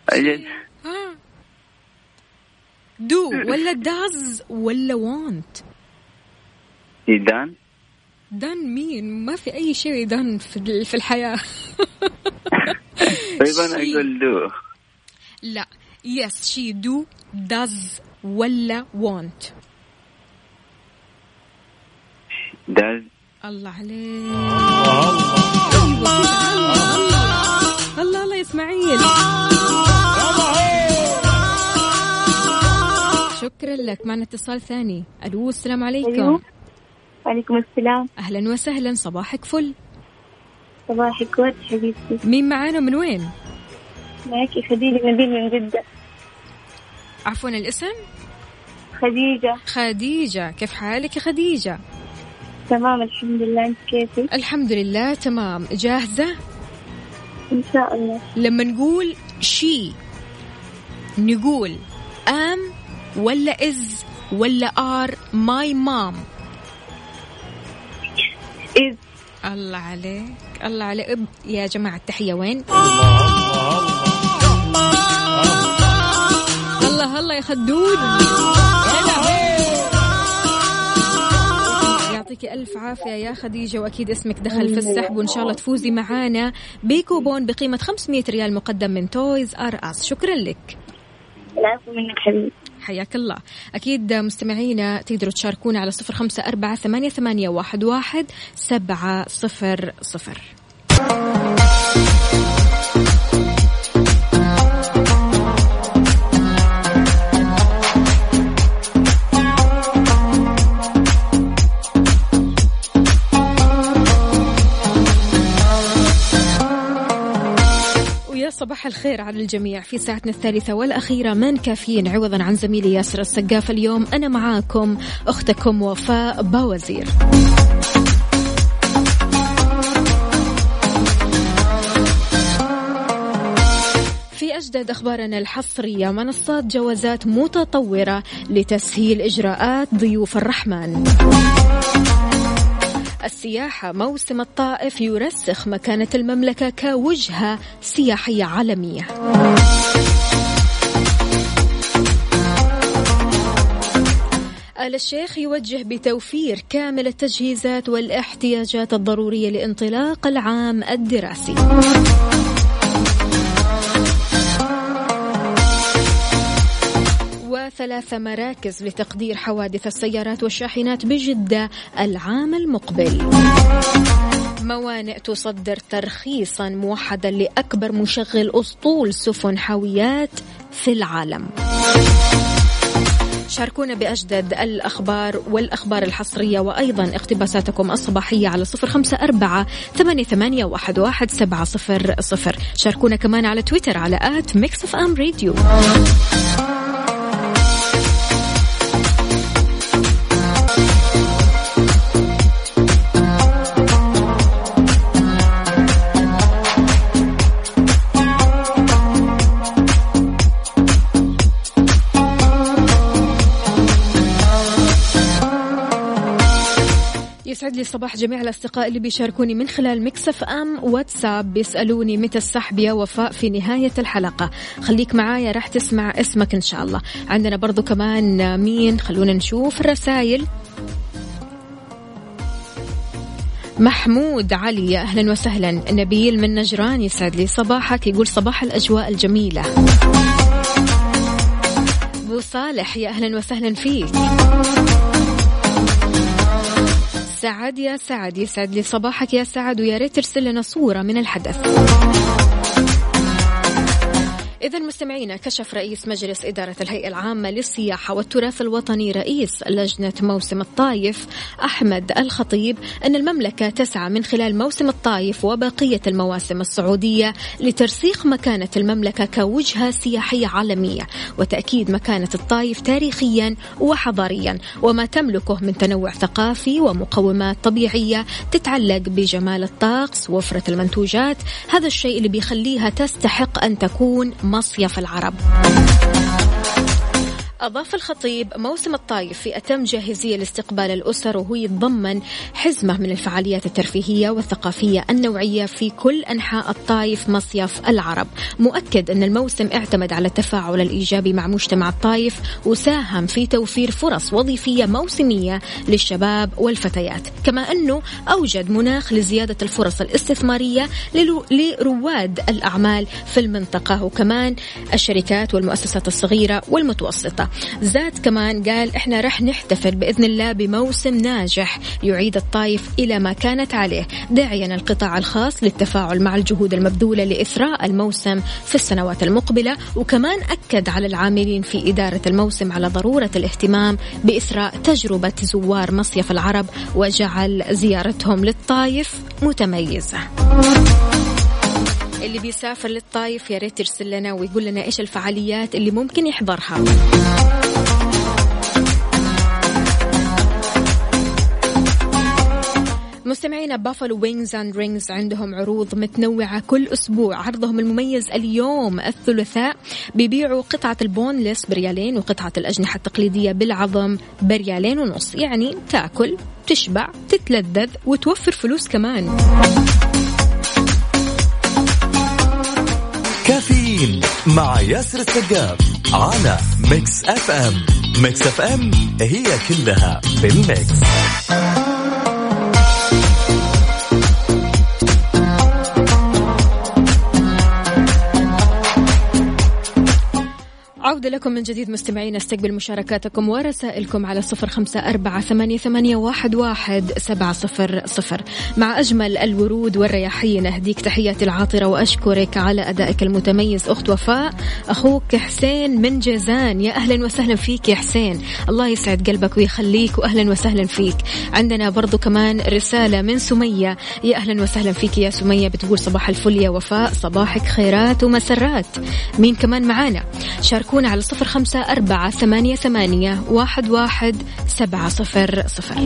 أجل دو ولا داز ولا وانت شيدان دان مين ما في أي شيء دان في الحياة. طيب أنا she. أقول do لا. yes she do does ولا want does الله عليك. الله الله الله يا إسماعيل. شكرا لك. معنا اتصال ثاني. ألو السلام عليكم. أيوه. وعليكم السلام. أهلا وسهلا. صباحك فل. صباحك ورد حبيبتي؟ مين معانا؟ من وين؟ معك خديجة نبيل من جدة. عفوا الاسم؟ خديجة. خديجة كيف حالك يا خديجة؟ تمام الحمد لله أنت كيفك؟ الحمد لله تمام. جاهزة؟ إن شاء الله. لما نقول she نقول am ولا is ولا are my mom. إز. الله عليك الله عليك. يا جماعة التحية وين؟ الله الله. يا خدود. يعطيك ألف عافية يا خديجة وأكيد اسمك دخل في السحب وإن شاء الله تفوزي معانا بكوبون بقيمة 500 ريال مقدم من تويز أر أس. شكرا لك. العفو منك حبيبي. حياك الله. أكيد مستمعينا تقدروا تشاركونا على صفر خمسة أربعة ثمانية, ثمانية واحد, واحد سبعة صفر صفر. الخير على الجميع في ساعتنا الثالثة والأخيرة من كافيين. عوضا عن زميلي ياسر السقاف اليوم. أنا معاكم أختكم وفاء باوزير في أجدد أخبارنا الحصرية منصات جوازات متطورة لتسهيل إجراءات ضيوف الرحمن. السياحة موسم الطائف يرسخ مكانة المملكة كوجهة سياحية عالمية. آل الشيخ يوجه بتوفير كامل التجهيزات والاحتياجات الضرورية لانطلاق العام الدراسي. وثلاث مراكز لتقدير حوادث السيارات والشاحنات بجدة العام المقبل. موانئ تصدر ترخيصا موحدا لأكبر مشغل أسطول سفن حاويات في العالم. شاركونا بأجدد الأخبار والأخبار الحصرية وأيضا اقتباساتكم الصباحية على صفر خمسة أربعة ثمانية, واحد, سبعة صفر صفر. شاركونا كمان على تويتر على at Mix FM Radio. لي صباح جميع الأصدقاء اللي بيشاركوني من خلال مكسف أم واتساب بيسألوني متى السحب يا وفاء في نهاية الحلقة. خليك معايا راح تسمع اسمك إن شاء الله. عندنا برضو كمان مين؟ خلونا نشوف الرسائل. محمود علي يا أهلا وسهلا. نبيل من نجران يسعد لي صباحك يقول صباح الأجواء الجميلة. أبو صالح يا أهلا وسهلا فيك. سعد يا سعد يسعد لي صباحك يا سعد ويا ريت ترسل لنا صورة من الحدث. إذا مستمعينا كشف رئيس مجلس إدارة الهيئة العامة للسياحة والتراث الوطني رئيس لجنة موسم الطايف أحمد الخطيب أن المملكة تسعى من خلال موسم الطايف وبقية المواسم السعودية لترسيخ مكانة المملكة كوجهة سياحية عالمية وتأكيد مكانة الطايف تاريخيا وحضاريا وما تملكه من تنوع ثقافي ومقومات طبيعية تتعلق بجمال الطقس وفرة المنتوجات. هذا الشيء اللي بيخليها تستحق أن تكون مصيف العرب. أضاف الخطيب موسم الطايف في أتم جاهزية لاستقبال الأسر وهو يتضمن حزمة من الفعاليات الترفيهية والثقافية النوعية في كل أنحاء الطايف مصيف العرب. مؤكد أن الموسم اعتمد على التفاعل الإيجابي مع مجتمع الطايف وساهم في توفير فرص وظيفية موسمية للشباب والفتيات. كما أنه أوجد مناخ لزيادة الفرص الاستثمارية لرواد الأعمال في المنطقة وكمان الشركات والمؤسسات الصغيرة والمتوسطة. زاد كمان قال إحنا رح نحتفل بإذن الله بموسم ناجح يعيد الطايف إلى ما كانت عليه داعيا القطاع الخاص للتفاعل مع الجهود المبذولة لإثراء الموسم في السنوات المقبلة وكمان أكد على العاملين في إدارة الموسم على ضرورة الاهتمام بإثراء تجربة زوار مصيف العرب وجعل زيارتهم للطايف متميزة. اللي بيسافر للطايف يا ريت يرسل لنا ويقول لنا إيش الفعاليات اللي ممكن يحضرها. مستمعينا Buffalo Wings and Rings عندهم عروض متنوعة كل أسبوع. عرضهم المميز اليوم الثلاثاء. بيبيعوا قطعة ال boneless بريالين وقطعة الأجنحة التقليدية بالعظم بريالين ونص. يعني تاكل تشبع تتلذذ وتوفر فلوس كمان. كافيين مع ياسر السقاف على Mix FM. Mix FM هي كلها في ال mix. عودة لكم من جديد مستمعين استقبل مشاركاتكم ورسائلكم على صفر خمسة أربعة ثمانية, واحد, واحد سبعة صفر صفر. مع أجمل الورود والرياحين أهديك تحياتي العاطرة وأشكرك على أدائك المتميز. أخت وفاء أخوك حسين من جازان. يا أهلا وسهلا فيك يا حسين. الله يسعد قلبك ويخليك وأهلا وسهلا فيك. عندنا برضو كمان رسالة من سمية. يا أهلا وسهلا فيك يا سمية بتقول صباح الفل يا وفاء صباحك خيرات ومسرات. مين كمان معانا؟ شاركونا على صفر خمسة أربعة ثمانية, ثمانية واحد, واحد سبعة صفر صفر.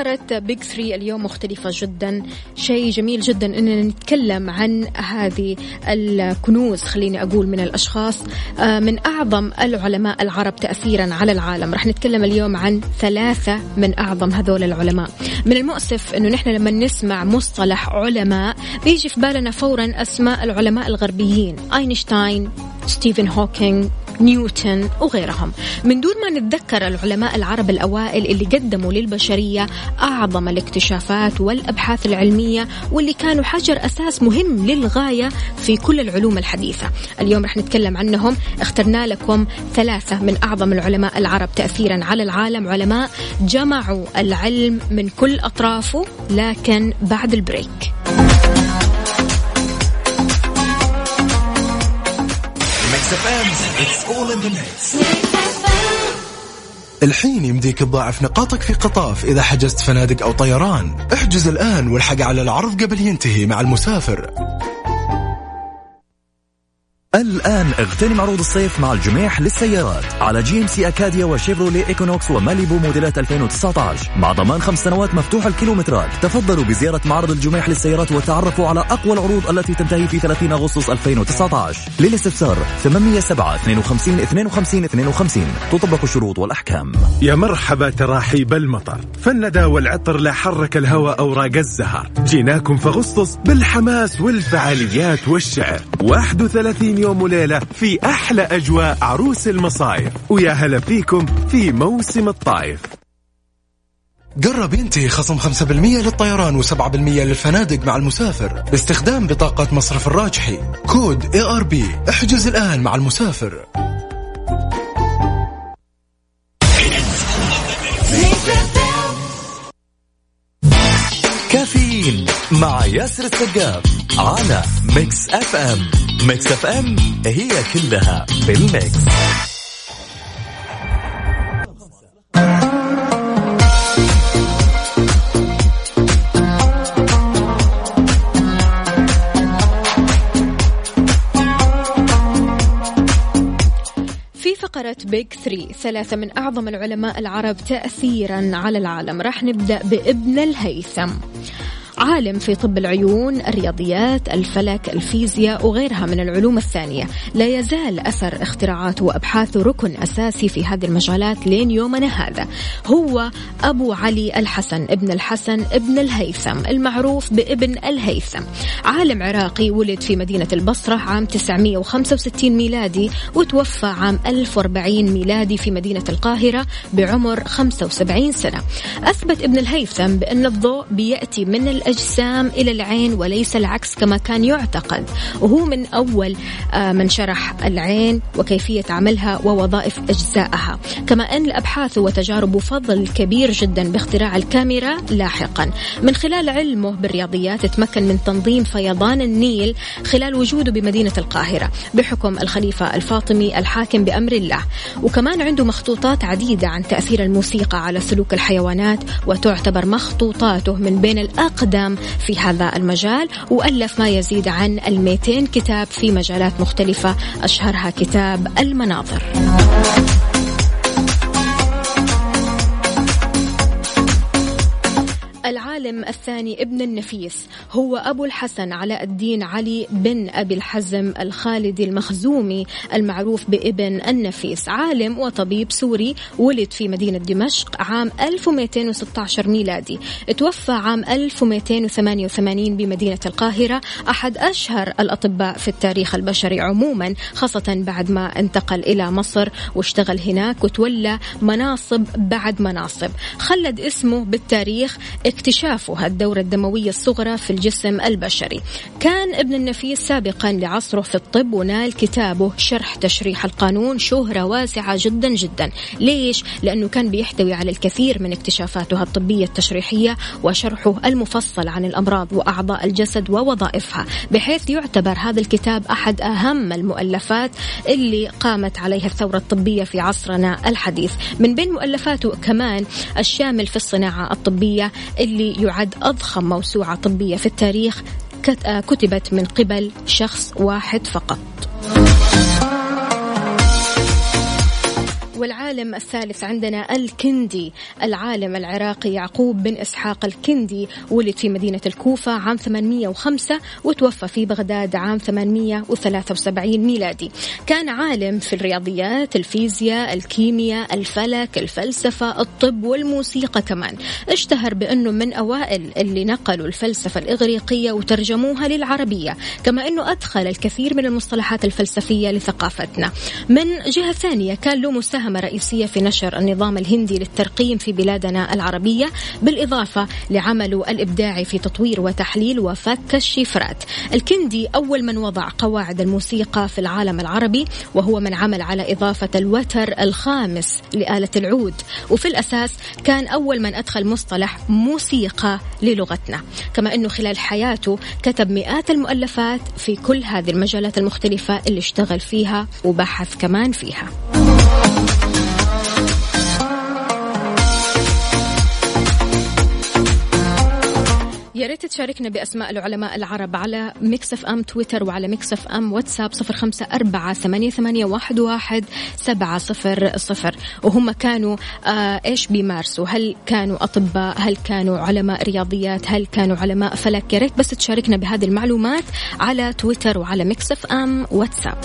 فقرة بيج 3 اليوم مختلفة جدا. شيء جميل جدا أننا نتكلم عن هذه الكنوز خليني أقول من الأشخاص من أعظم العلماء العرب تأثيرا على العالم. رح نتكلم اليوم عن ثلاثة من أعظم هذول العلماء. من المؤسف أنه نحن لما نسمع مصطلح علماء بيجي في بالنا فورا أسماء العلماء الغربيين. أينشتاين ستيفن هوكينج نيوتن وغيرهم. من دون ما نتذكر العلماء العرب الأوائل اللي قدموا للبشرية أعظم الاكتشافات والأبحاث العلمية واللي كانوا حجر أساس مهم للغاية في كل العلوم الحديثة. اليوم رح نتكلم عنهم. اخترنا لكم ثلاثة من أعظم العلماء العرب تأثيرا على العالم. علماء جمعوا العلم من كل أطرافه لكن بعد ال break. الحين يمديك تضاعف نقاطك في قطاف إذا حجزت فنادق أو طيران. احجز الآن والحق على العرض قبل ينتهي مع المسافر. الآن اغتنم عروض الصيف مع الجميح للسيارات على GMC Acadia و Chevrolet Equinox و Malibu موديلات 2019 مع ضمان خمس سنوات مفتوح الكيلومترات. تفضلوا بزيارة معرض الجميح للسيارات وتعرفوا على أقوى العروض التي تنتهي في 30 أغسطس 2019 للإستفسار 807 52 52 52 تطبق الشروط والأحكام. يا مرحبا تراحيب المطر فالندى والعطر لا حرك الهوى أوراق الزهر. جيناكم في أغسطس بالحماس والفعاليات والشعر. 31 يوم وليلة في أحلى أجواء عروس المصايف. ويا هلا فيكم في موسم الطايف. قرب ينتهي خصم 5% للطيران و7% للفنادق مع المسافر. باستخدام بطاقة مصرف الراجحي. code AB احجز الآن مع المسافر. مع ياسر السقاف على Mix FM Mix FM هي كلها في فقرة بيج 3 ثلاثة من أعظم العلماء العرب تأثيرا على العالم. راح نبدأ بابن الهيثم. عالم في طب العيون الرياضيات الفلك الفيزياء وغيرها من العلوم الثانية. لا يزال أثر اختراعاته وأبحاثه ركن أساسي في هذه المجالات لين يومنا هذا. هو أبو علي الحسن ابن الحسن ابن الهيثم المعروف بابن الهيثم. عالم عراقي ولد في مدينة البصرة عام 965 ميلادي وتوفى عام 1040 ميلادي في مدينة القاهرة بعمر 75 سنة. أثبت ابن الهيثم بأن الضوء بيأتي من الأجسام إلى العين وليس العكس كما كان يعتقد. وهو من أول آه، من شرح العين وكيفية عملها ووظائف أجزائها. كما أن لأبحاثه وتجاربه فضل كبير جدا باختراع الكاميرا لاحقا. من خلال علمه بالرياضيات تمكن من تنظيم فيضان النيل خلال وجوده بمدينة القاهرة بحكم الخليفة الفاطمي الحاكم بأمر الله. وكمان عنده مخطوطات عديدة عن تأثير الموسيقى على سلوك الحيوانات وتعتبر مخطوطاته من بين الأقدم في هذا المجال وألف ما يزيد عن الميتين كتاب في مجالات مختلفة أشهرها كتاب المناظر. العالم الثاني ابن النفيس هو أبو الحسن علاء الدين علي بن أبي الحزم الخالدي المخزومي المعروف بابن النفيس. عالم وطبيب سوري ولد في مدينة دمشق عام 1216 ميلادي. توفى عام 1288 بمدينة القاهرة أحد أشهر الأطباء في التاريخ البشري عموما خاصة بعد ما انتقل إلى مصر واشتغل هناك وتولى مناصب بعد مناصب. خلد اسمه بالتاريخ اكتشافه الدورة الدموية الصغرى في الجسم البشري. كان ابن النفيس سابقا لعصره في الطب ونال كتابه شرح تشريح القانون شهرة واسعة جدا جدا. ليش؟ لأنه كان بيحتوي على الكثير من اكتشافاته الطبية التشريحية وشرحه المفصل عن الأمراض وأعضاء الجسد ووظائفها بحيث يعتبر هذا الكتاب أحد أهم المؤلفات اللي قامت عليها الثورة الطبية في عصرنا الحديث. من بين مؤلفاته كمان الشامل في الصناعة الطبية اللي يعد أضخم موسوعة طبية في التاريخ آه، كتبت من قبل شخص واحد فقط. والعالم الثالث عندنا الكندي العالم العراقي يعقوب بن إسحاق الكندي ولد في مدينة الكوفة عام 805 وتوفى في بغداد عام 873 ميلادي. كان عالم في الرياضيات الفيزياء الكيمياء الفلك الفلسفة الطب والموسيقى كمان. اشتهر بأنه من أوائل اللي نقلوا الفلسفة الإغريقية وترجموها للعربية كما أنه أدخل الكثير من المصطلحات الفلسفية لثقافتنا. من جهة ثانية كان له مساهمة رئيسية في نشر النظام الهندي للترقيم في بلادنا العربية بالإضافة لعمله الإبداعي في تطوير وتحليل وفك الشفرات. الكندي أول من وضع قواعد الموسيقى في العالم العربي وهو من عمل على إضافة الوتر الخامس لآلة العود. وفي الأساس كان أول من أدخل مصطلح موسيقى للغتنا. كما أنه خلال حياته كتب مئات المؤلفات في كل هذه المجالات المختلفة اللي اشتغل فيها وبحث كمان فيها. يا ريت تشاركنا بأسماء العلماء العرب على Mix FM تويتر وعلى Mix FM واتساب صفر خمسة أربعة ثمانية, ثمانية واحد, واحد سبعة صفر صفر. وهم كانوا آه إيش بيمارسوا هل كانوا أطباء؟ هل كانوا علماء رياضيات؟ هل كانوا علماء فلك؟ يا ريت بس تشاركنا بهذه المعلومات على تويتر وعلى Mix FM واتساب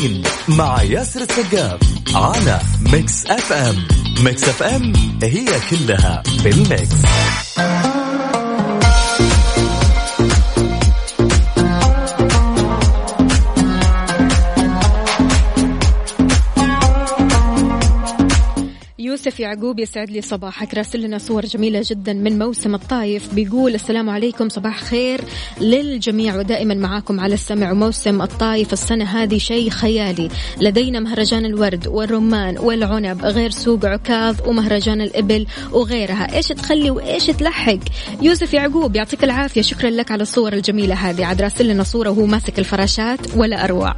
كافيين مع ياسر السقاف على Mix FM Mix FM هي كلها بال mix يوسف يعقوب يسعد لي صباحك. راسل لنا صور جميلة جدا من موسم الطايف. بيقول السلام عليكم صباح خير للجميع ودائما معاكم على السمع. وموسم الطايف السنة هذه شيء خيالي. لدينا مهرجان الورد والرمان والعنب غير سوق عكاظ ومهرجان الإبل وغيرها. إيش تخلي وإيش تلحق؟ يوسف يعقوب يعطيك العافية. شكرا لك على الصور الجميلة هذه. عاد راسل لنا صورة وهو ماسك الفراشات ولا أروع.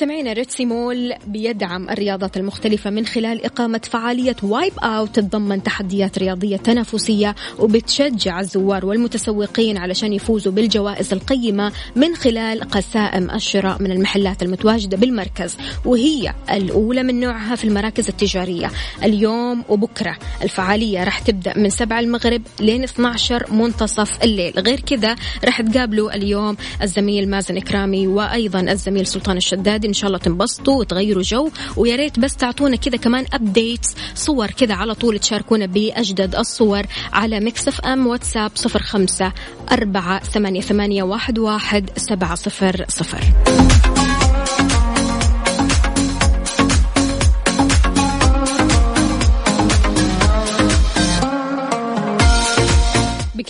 مستمعينا ريتسي مول بيدعم الرياضات المختلفة من خلال إقامة فعالية وايب أوت تتضمن تحديات رياضية تنافسية وبتشجع الزوار والمتسوقين علشان يفوزوا بالجوائز القيمة من خلال قسائم الشراء من المحلات المتواجدة بالمركز. وهي الأولى من نوعها في المراكز التجارية. اليوم وبكرة الفعالية راح تبدأ من 7 المغرب لين 12 منتصف الليل. غير كذا راح تقابلوا اليوم الزميل مازن إكرامي وأيضا الزميل سلطان الشداد إن شاء الله تنبسطوا وتغيروا جو ويا ريت بس تعطونا كذا كمان updates صور كذا على طول تشاركونا بأجدد الصور على Mix FM واتساب 05 4 8 8 1 1 0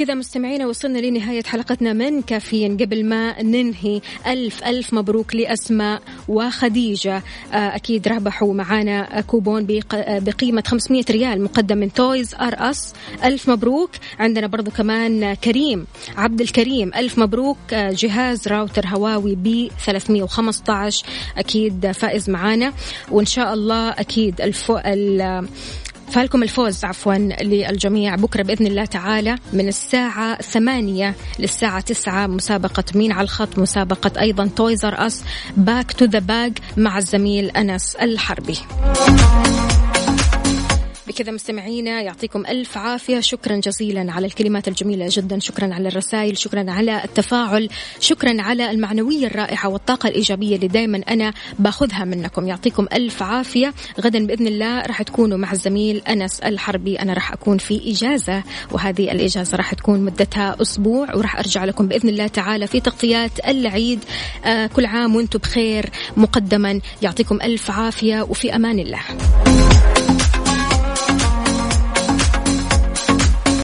كذا مستمعينا وصلنا لنهاية حلقتنا من كافيين. قبل ما ننهي ألف ألف مبروك لأسماء وخديجة. آه، أكيد ربحوا معانا كوبون آه، بقيمة 500 ريال مقدم من Toys R Us. ألف مبروك. عندنا برضو كمان كريم عبد الكريم. ألف مبروك. آه، جهاز router Huawei B 315 أكيد فائز معانا. وإن شاء الله أكيد الفو... فالكم الفوز عفوا للجميع بكرة بإذن الله تعالى من الساعة ثمانية للساعة تسعة. مسابقة مين على الخط؟ مسابقة أيضا Toys R Us back to the bag مع الزميل أنس الحربي. بكذا مستمعينا يعطيكم ألف عافية. شكرا جزيلا على الكلمات الجميلة جدا. شكرا على الرسائل. شكرا على التفاعل. شكرا على المعنوية الرائعة والطاقة الإيجابية اللي دائما أنا باخذها منكم. يعطيكم ألف عافية. غدا بإذن الله راح تكونوا مع الزميل أنس الحربي. أنا راح أكون في إجازة وهذه الإجازة راح تكون مدتها أسبوع وراح أرجع لكم بإذن الله تعالى في تغطيات العيد. آه كل عام وأنتم بخير مقدما. يعطيكم ألف عافية وفي أمان الله.